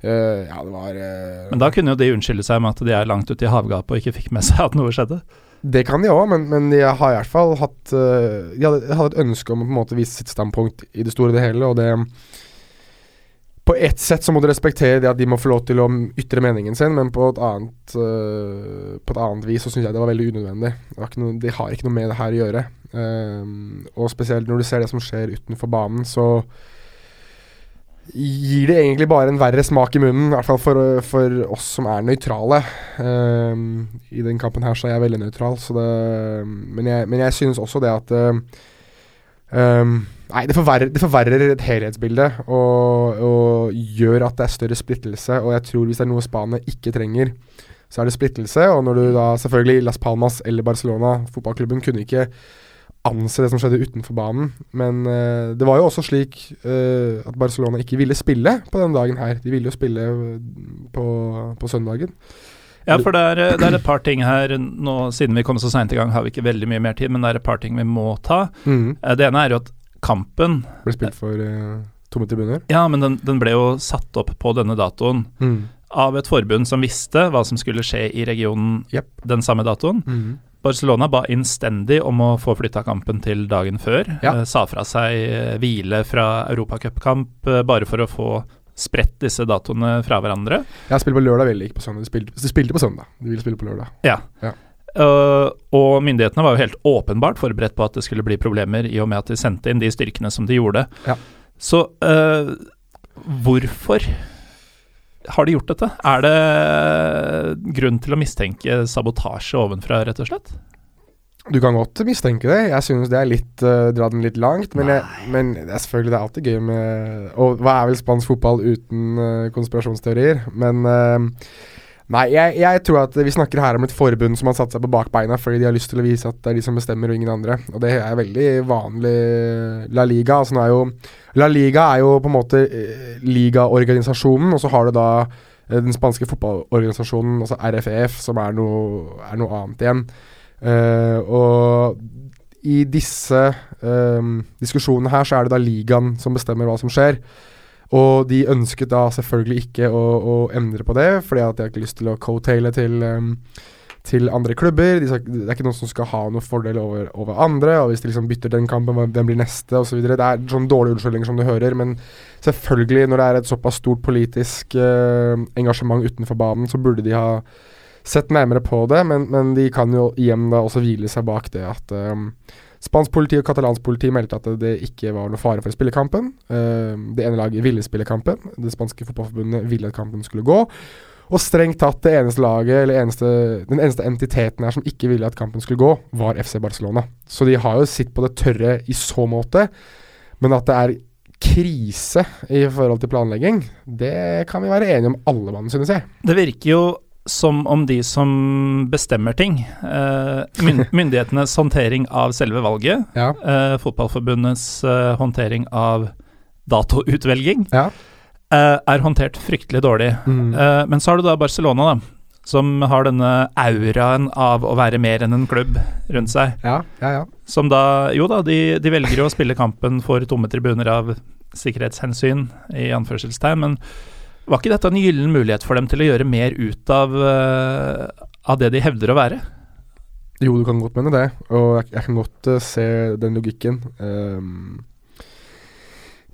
Uh, ja, det var uh, Men da kunne jo de unnskylde seg med at de er langt ute i havgapet og ikke fikk med seg at noe skjedde? Det kan de òg, men, men, de har i hvert fall hatt uh, De hadde, hadde, et ønske om å på en måte vise sitt standpunkt i det store og det hele, og det På ett sett så må du respektere det at de må få lov til å ytre meningen sin, men på et annet På et annet vis så syns jeg det var veldig unødvendig. Det noe, de har ikke noe med det her å gjøre. og spesielt når du ser det som skjer utenfor banen, så gir det egentlig bare en verre smak i munnen, i hvert fall for, for oss som er nøytrale. Um, I den kampen her så er jeg veldig nøytral, men, jeg, men jeg synes også det at um, Nei, det forverrer, det forverrer et helhetsbilde og, og, gjør at det er større splittelse. Og jeg tror hvis det er noe Spania ikke trenger, så er det splittelse. Og når du da selvfølgelig Las Palmas eller Barcelona, fotballklubben, kunne ikke anse det som skjedde utenfor banen. Men uh, det var jo også slik uh, at Barcelona ikke ville spille på denne dagen her. De ville jo spille eh, på, på søndagen. Ja, for det er, det er, et par ting her nå, Siden vi kom så seint i gang, har vi ikke veldig mye mer tid, men det er et par ting vi må ta. Mm. Det ene er jo at kampen Ble spilt for uh, tomme tribuner? Ja, men den, den, ble jo satt opp på denne datoen. Mm. Av et forbund som visste hva som skulle skje i regionen yep. den samme datoen. Mm. Barcelona ba innstendig om å få flytta kampen til dagen før. Ja. Eh, sa fra seg eh, hvile fra europacupkamp eh, bare for å få spredt disse datoene fra hverandre. Jeg spiller på lørdag, ville ikke på søndag. De spilte, de spilte, på søndag, de ville spille på lørdag. Ja. ja. Uh, og myndighetene var jo helt åpenbart forberedt på at det skulle bli problemer, i og med at de sendte inn de styrkene som de gjorde. Ja. Så uh, hvorfor har de gjort dette? Er det grunn til å mistenke sabotasje ovenfra, rett og slett? Du kan godt mistenke det. Jeg synes det er litt uh, dra den litt langt. Men, jeg, men, det er selvfølgelig det er alltid gøy med Og hva er vel spansk fotball uten uh, konspirasjonsteorier? Men uh, Nei, jeg, jeg, tror at vi snakker her om et forbund som har satt seg på bakbeina fordi de har lyst til å vise at det er de som bestemmer, og ingen andre. Og det er veldig vanlig La Liga. Altså er jo La Liga er jo på en måte eh, ligaorganisasjonen, og så har du da eh, den spanske fotballorganisasjonen, altså RFEF, som er noe, er noe annet igjen. Uh, og i disse um, diskusjonene her så er det da ligaen som bestemmer hva som skjer. Og de ønsket da selvfølgelig ikke å, å endre på det, fordi at de har ikke lyst til å co-taile til, um, til andre klubber. De det er ikke noen som skal ha noen fordel over, over andre. Og hvis de liksom bytter den kampen, hvem blir neste osv. Det er sånn dårlige unnskyldninger som du hører. Men selvfølgelig, når det er et såpass stort politisk uh, engasjement utenfor banen, så burde de ha sett nærmere på det. Men, men de kan jo igjen da også hvile seg bak det at um, Spansk politi og katalansk politi meldte at det ikke var noe fare for å spille kampen. Uh, det ene laget ville spille kampen. Det spanske fotballforbundet ville at kampen skulle gå. Og strengt tatt det eneste laget, eller eneste, den eneste entiteten her som ikke ville at kampen skulle gå, var FC Barcelona. Så de har jo sitt på det tørre i så måte. Men at det er krise i forhold til planlegging, det kan vi være enige om alle mann, synes jeg. Det virker jo som om de som bestemmer ting, eh, myndighetenes håndtering av selve valget, ja. eh, Fotballforbundets eh, håndtering av datoutvelging, ja. Er håndtert fryktelig dårlig. Mm. Men så har du da Barcelona, da. Som har denne auraen av å være mer enn en klubb rundt seg. Ja, ja, ja. Som da Jo da, de, de velger jo å spille kampen for tomme tribuner av sikkerhetshensyn, i anførselstegn, men var ikke dette en gyllen mulighet for dem til å gjøre mer ut av, uh, av det de hevder å være? Jo, du kan godt mene det, og jeg, jeg kan godt uh, se den logikken. Um,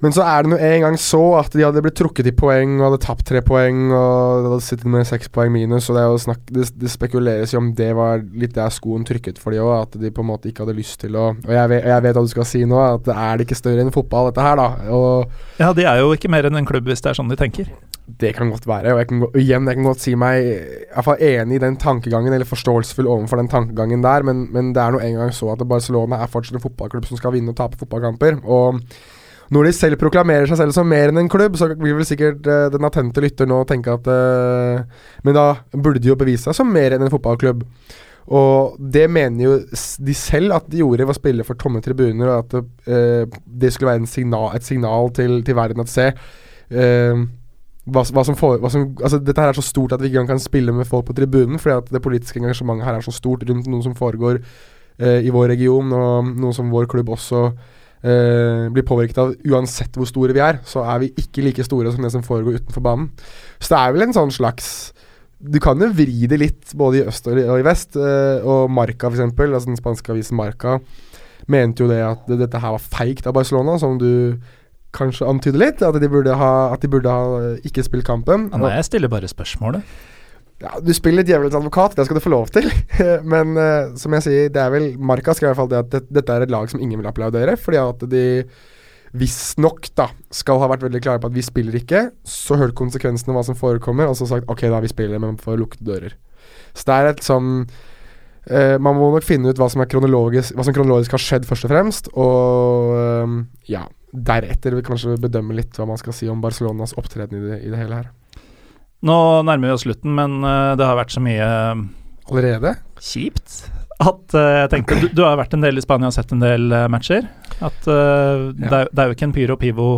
Men så er det nå en gang så at de hadde blitt trukket i poeng og hadde tapt tre poeng og de hadde sittet med seks poeng minus, og det, snakk, det, det spekuleres jo om det var litt der skoen trykket for de òg, at de på en måte ikke hadde lyst til å Og jeg vet, jeg vet hva du skal si nå, at det er det ikke større enn fotball, dette her, da. Og Ja, de er jo ikke mer enn en klubb hvis det er sånn de tenker. det kan godt være. Og jeg kan, igjen, jeg kan godt si meg i hvert fall enig i den tankegangen, eller forståelsesfull overfor den tankegangen der, men, men det er nå en gang så at Barcelona er fortsatt en fotballklubb som skal vinne og tape fotballkamper. Og når de selv proklamerer seg selv som mer enn en klubb, så vil vel sikkert uh, den attente lytter nå tenke at uh, Men da burde de jo bevise seg som mer enn en fotballklubb. Og det mener jo de selv at de gjorde ved å spille for tomme tribuner, og at eh, det skulle være signal, et signal til, til verden at se hva, hva hva som, altså Dette her er så stort at vi ikke kan spille med folk på tribunen, fordi at det politiske engasjementet her er så stort rundt noe som foregår i vår region, og noe som vår klubb også eh, blir påvirket av. Uansett hvor store vi er, så er vi ikke like store som det som foregår utenfor banen. Så det er vel en sånn slags Du kan jo vri det litt, både i øst og i, vest. Eh, og Marca, f.eks., altså den spanske avisen Marca, mente jo det at dette her var feigt av Barcelona, som du kanskje antyder litt. At de burde ha, de burde ha eh, ikke spilt kampen. Nei, jeg stiller bare spørsmålet. Ja, du spiller djevelens advokat, det skal du få lov til. Men uh, som jeg sier, det er vel Marka skal i hvert fall det at det, dette er et lag som ingen vil applaudere. Fordi at de visstnok skal ha vært veldig klare på at vi spiller ikke. Så hørt konsekvensene hva som forekommer, og så sagt ok, da vi spiller, men for lukkede dører. Så det er et sånn uh, Man må nok finne ut hva som, kronologisk, hva som kronologisk har skjedd, først og fremst. Og uh, ja, deretter vil kanskje bedømme litt hva man skal si om Barcelonas opptreden i det, i det hele her. Nå nærmer vi oss slutten, men eh, det har vært så mye Allerede? kjipt at eh, jeg tenkte du, du har vært en del i Spania og sett en del eh, matcher. At eh, det, er, det er jo ikke en Pyro Pivo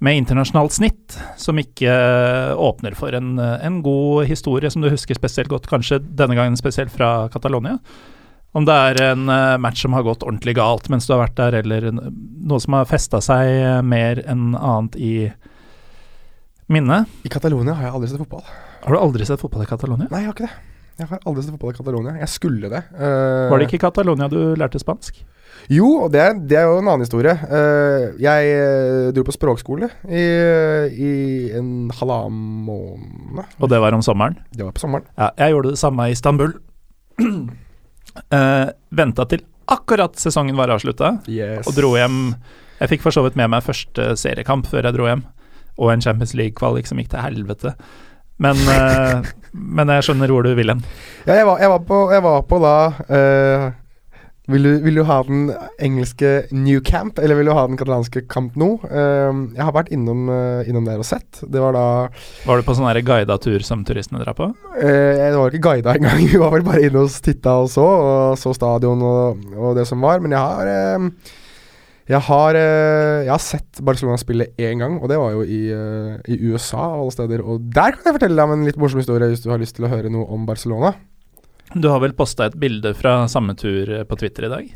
med internasjonalt snitt som ikke eh, åpner for en, eh, en god historie som du husker spesielt godt, kanskje denne gangen spesielt fra Catalonia. Om det er en eh, match som har gått ordentlig galt mens du har vært der, eller noe som har festa seg eh, mer enn annet i minnet. I Catalonia har jeg aldri sett fotball. Har du aldri sett fotball i Catalonia? Nei, jeg har ikke det. Jeg har aldri sett fotball i Catalonia. Jeg skulle det. Uh, Var det ikke i Catalonia du lærte spansk? Jo, og det, det er jo en annen historie. Uh, jeg eh, dro på språkskole i, i en halvannen måned. Og det var om sommeren? Det var på sommeren. Ja, jeg gjorde det samme i Istanbul. uh, Venta til akkurat sesongen var avslutta, Yes. og dro hjem. Jeg fikk for så vidt med meg første seriekamp før jeg dro hjem, og en Champions League-kvalik som gikk til helvete. Men, eh, men jeg skjønner hvor du vil hen. Ja, jeg var, jeg var, på, jeg var på da uh, vil, du, vil du ha den engelske New Camp, eller vil du ha den katalanske Camp Nou? Uh, jeg har vært innom, uh, innom der og sett. Det var da Var du på sånn guida tur som turistene drar på? Det var ikke guida engang. Vi var vel bare inne og titta og så, og så stadion og, og det som var. Men jeg har jeg har, eh, jeg har sett Barcelona spille én gang, og det var jo i, eh, i USA av alle steder. Og der kan jeg fortelle deg om en litt morsom historie hvis du har lyst til å høre noe om Barcelona. Du har vel posta et bilde fra samme tur eh, på Twitter i dag?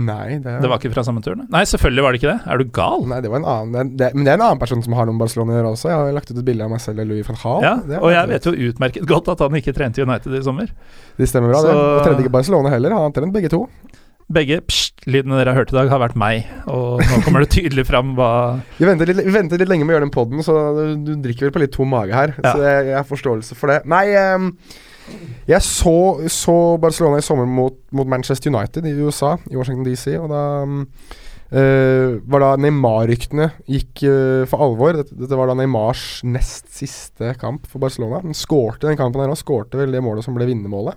Nei, det, Det var ikke fra samme tur? nei? Nei, selvfølgelig var det ikke det. Er du gal? Nei, det var en annen det, det, Men det er en annen person som har noe med Barcelona å gjøre også. Jeg har lagt ut et bilde av meg selv og Louis van Gaal. Ja, og jeg vet jo utmerket godt at han ikke trente United i sommer. Det stemmer bra, det. Så- Og trente ikke Barcelona heller. Han har trent begge to. Begge pst-lydene dere har hørt i dag, har vært meg, og nå kommer det tydelig fram hva Vi ventet litt, litt lenge med å gjøre den poden, så du, du drikker vel på litt tom mage her. Ja. Så jeg, jeg har forståelse for det. Nei, um, jeg så, så Barcelona i sommer mot, mot Manchester United i USA, i Washington DC, og da um, Uh, var da Neymar-ryktene gikk uh, for alvor. Dette, dette var da Neymars nest siste kamp for Barcelona. Han skårte den kampen her òg, skårte vel det målet som ble vinnermålet.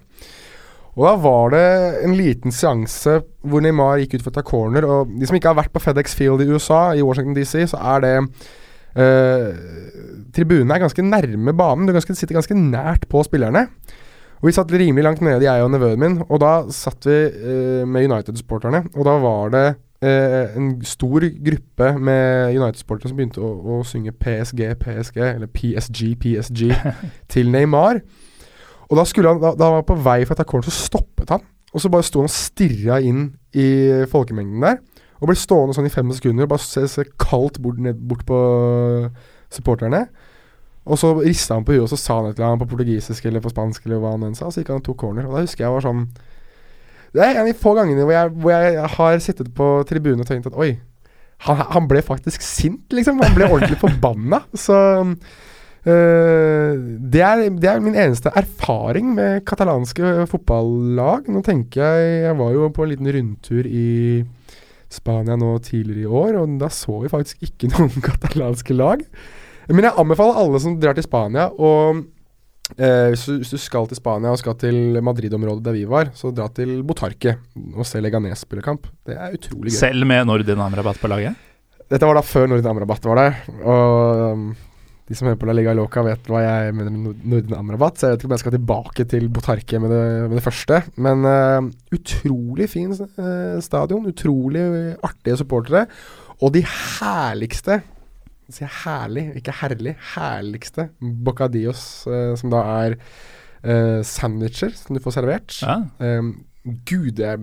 Og da var det en liten seanse hvor Neymar gikk ut for å ta corner. Og de som ikke har vært på FedEx Field i USA, i Washington DC, så er det eh, Tribunene er ganske nærme banen. Du ganske, sitter ganske nært på spillerne. Og Vi satt rimelig langt nede, jeg og nevøen min, og da satt vi eh, med United-supporterne. Og da var det eh, en stor gruppe med United-supportere som begynte å, å synge PSG, PSG, eller PSG, PSG, til Neymar. Og da, han, da, da han var på vei for å ta corner, så stoppet han. Og så bare sto han og stirra inn i folkemengden der. Og ble stående sånn i fem sekunder og bare se, se kaldt bort, ned, bort på supporterne. Og så rista han på huet og så sa han et eller annet på portugisisk eller på spansk, eller hva han enn sa. Og Så gikk han og tok corner. Og da husker jeg var sånn Det er en av de få gangene hvor jeg, hvor jeg har sittet på tribunen og tenkt at oi, han, han ble faktisk sint, liksom. Han ble ordentlig forbanna. Så det, er, det er min eneste erfaring med katalanske fotballag. Nå tenker jeg Jeg var jo på en liten rundtur i Spania nå tidligere i år, og da så vi faktisk ikke noen katalanske lag. Men jeg anbefaler alle som drar til Spania, og Eh, hvis, du, hvis, du, skal til Spania og skal til Madrid-området der vi var, så dra til Botarque og se Leganes spille kamp. Det er utrolig gøy. Selv med Nordin Amrabat på laget? Dette var da før Nordin Amrabat var der. Og um, de som hører på La Liga Loca, vet hva jeg mener med Nordin Amrabat. Så jeg vet ikke om jeg skal tilbake til Botarque med med det første. Men uh, utrolig fin uh, stadion. Utrolig artige supportere. Og de herligste sier herlig, ikke herlig, herligste bocadillos, uh, som da er sandwicher som du får servert. Ja. Um, Gud, det er,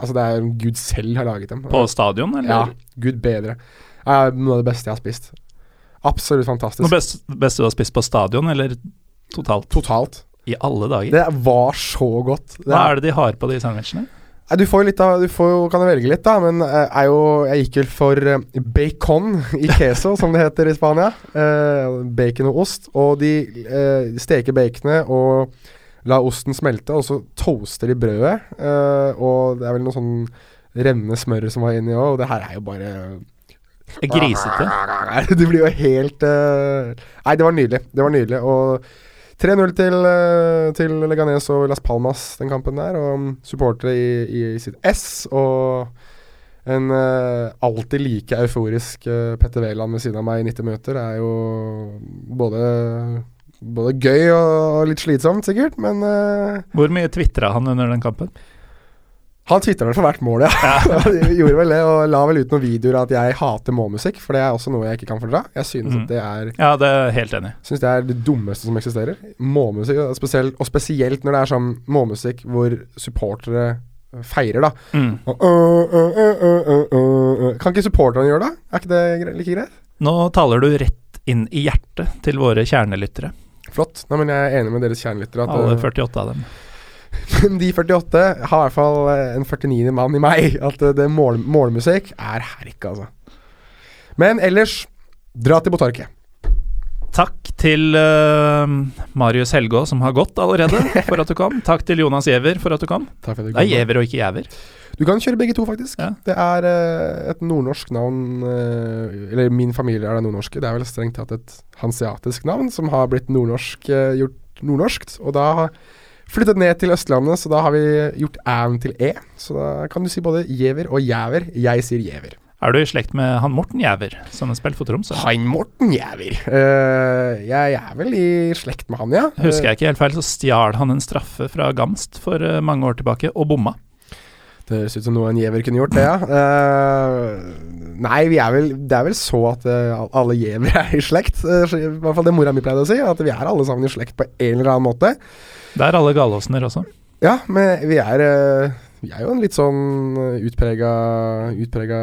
altså det er Gud selv har laget dem. På stadion, eller? Ja, Gud bedre. Det er noe av det beste jeg har spist. Absolutt fantastisk. Noe best, beste du har spist på stadion, eller totalt? Totalt. I alle dager? Det var så godt. Det Hva er det de har på de sandwichene? Du får jo litt av Du får kan velge litt, da. Men eh, jo, jeg gikk vel for eh, bacon i queso, som det heter i Spania. Uh, bacon og ost. Og de steker baconet og la osten smelte, og så toaster de brødet. Og det er vel noe sånn rennende smør som var inni òg, og det her er jo bare Grisete? Det blir jo helt Nei, det var nydelig. Det var nydelig. Og 3-0 til, eh, til, Leganes og Las Palmas den kampen der. Og supportere i, i, sitt S. Og en uh, alltid like euforisk uh, Petter Wæland ved siden av meg i 90 minutter er jo både, både gøy og, litt slitsomt, sikkert, men uh, Hvor mye tvitra han under den kampen? Han tvitra for hvert mål, ja. ja. gjorde vel det, og la vel ut noen videoer av at jeg hater målmusikk, for det er også noe jeg ikke kan fordra. Jeg synes mm. at det er Ja, det er helt enig. Synes det er det dummeste som eksisterer. Målmusikk, og spesielt, og spesielt når det er sånn målmusikk hvor supportere feirer, da. Mm. Og, uh, uh, uh, kan ikke supporterne gjøre det? Er ikke det like greit? Nå taler du rett inn i hjertet til våre kjernelyttere. Flott. Nei, men jeg er enig med deres kjernelyttere. Alle 48 av dem. Men de 48 har i hvert fall eh, en 49. mann i meg. At eh, det mål, målmusikk er herk, altså. Men ellers, dra til Botarque. Takk til uh, Marius Helgå, som har gått allerede, for at du kom. Takk til Jonas Giæver for at du kom. At du. Det er Giæver og ikke Giæver. Du kan kjøre begge to, faktisk. Ja. Det er uh, et nordnorsk navn uh, Eller min familie er det nordnorske. Det er vel strengt tatt et hanseatisk navn som har blitt nordnorsk, gjort nordnorskt. Og da har Flyttet ned til Østlandet, så da har vi gjort æ-en til e. Så da kan du si både Giæver og Jæver. Jeg sier Giæver. Er du i slekt med han Morten Jæver, som har spilt for Tromsø? Han Morten Jæver? Uh, jeg er vel i slekt med han, ja. Husker jeg ikke helt feil, så stjal han en straffe fra Gamst for uh, mange år tilbake, og bomma. Det høres ut som noe en gjever kunne gjort, det, ja. Uh, nei, er vel, det er vel så at uh, alle gjevere er i slekt. Uh, I hvert fall det mora mi pleide å si, at vi er alle sammen i slekt på en eller annen måte. Det er alle galåsener også. Ja, men vi er, vi er jo en litt sånn utprega, utprega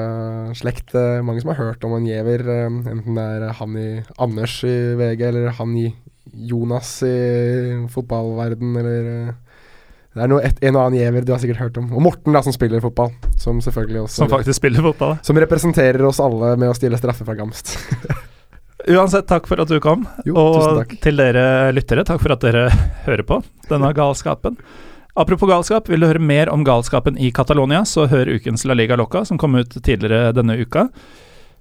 slekt. Mange som har hørt om en gjever, enten det er han i Anders i VG, eller han i Jonas i fotballverden, eller det er noe, et, en og annen gjever du har sikkert hørt om. Og Morten, da, som spiller fotball. Som selvfølgelig også Som faktisk spiller fotball? Som representerer oss alle med å stille straffe fra Gamst. Uansett, takk for at du kom. Jo, og til dere lyttere, takk for at dere hører på denne galskapen. Apropos galskap, vil du høre mer om galskapen i Catalonia, så hør ukens La Liga Loca, som kom ut tidligere denne uka.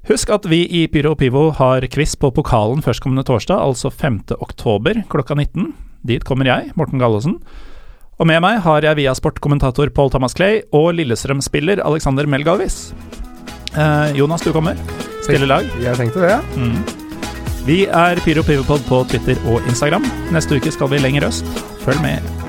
Husk at vi i Pyro og Pivo har quiz på pokalen førstkommende torsdag, altså 5. oktober klokka 19. Dit kommer jeg, Morten Gallosen. Og med meg har jeg via sportkommentator Paul Thomas Clay og Lillestrøm-spiller Alexander Melgalvis. Eh, Jonas, du kommer. Stille lag. Jeg tenkte det, ja. Mm. Vi er Pyro Pivopod på Twitter og Instagram. Neste uke skal vi lenger øst. Følg med.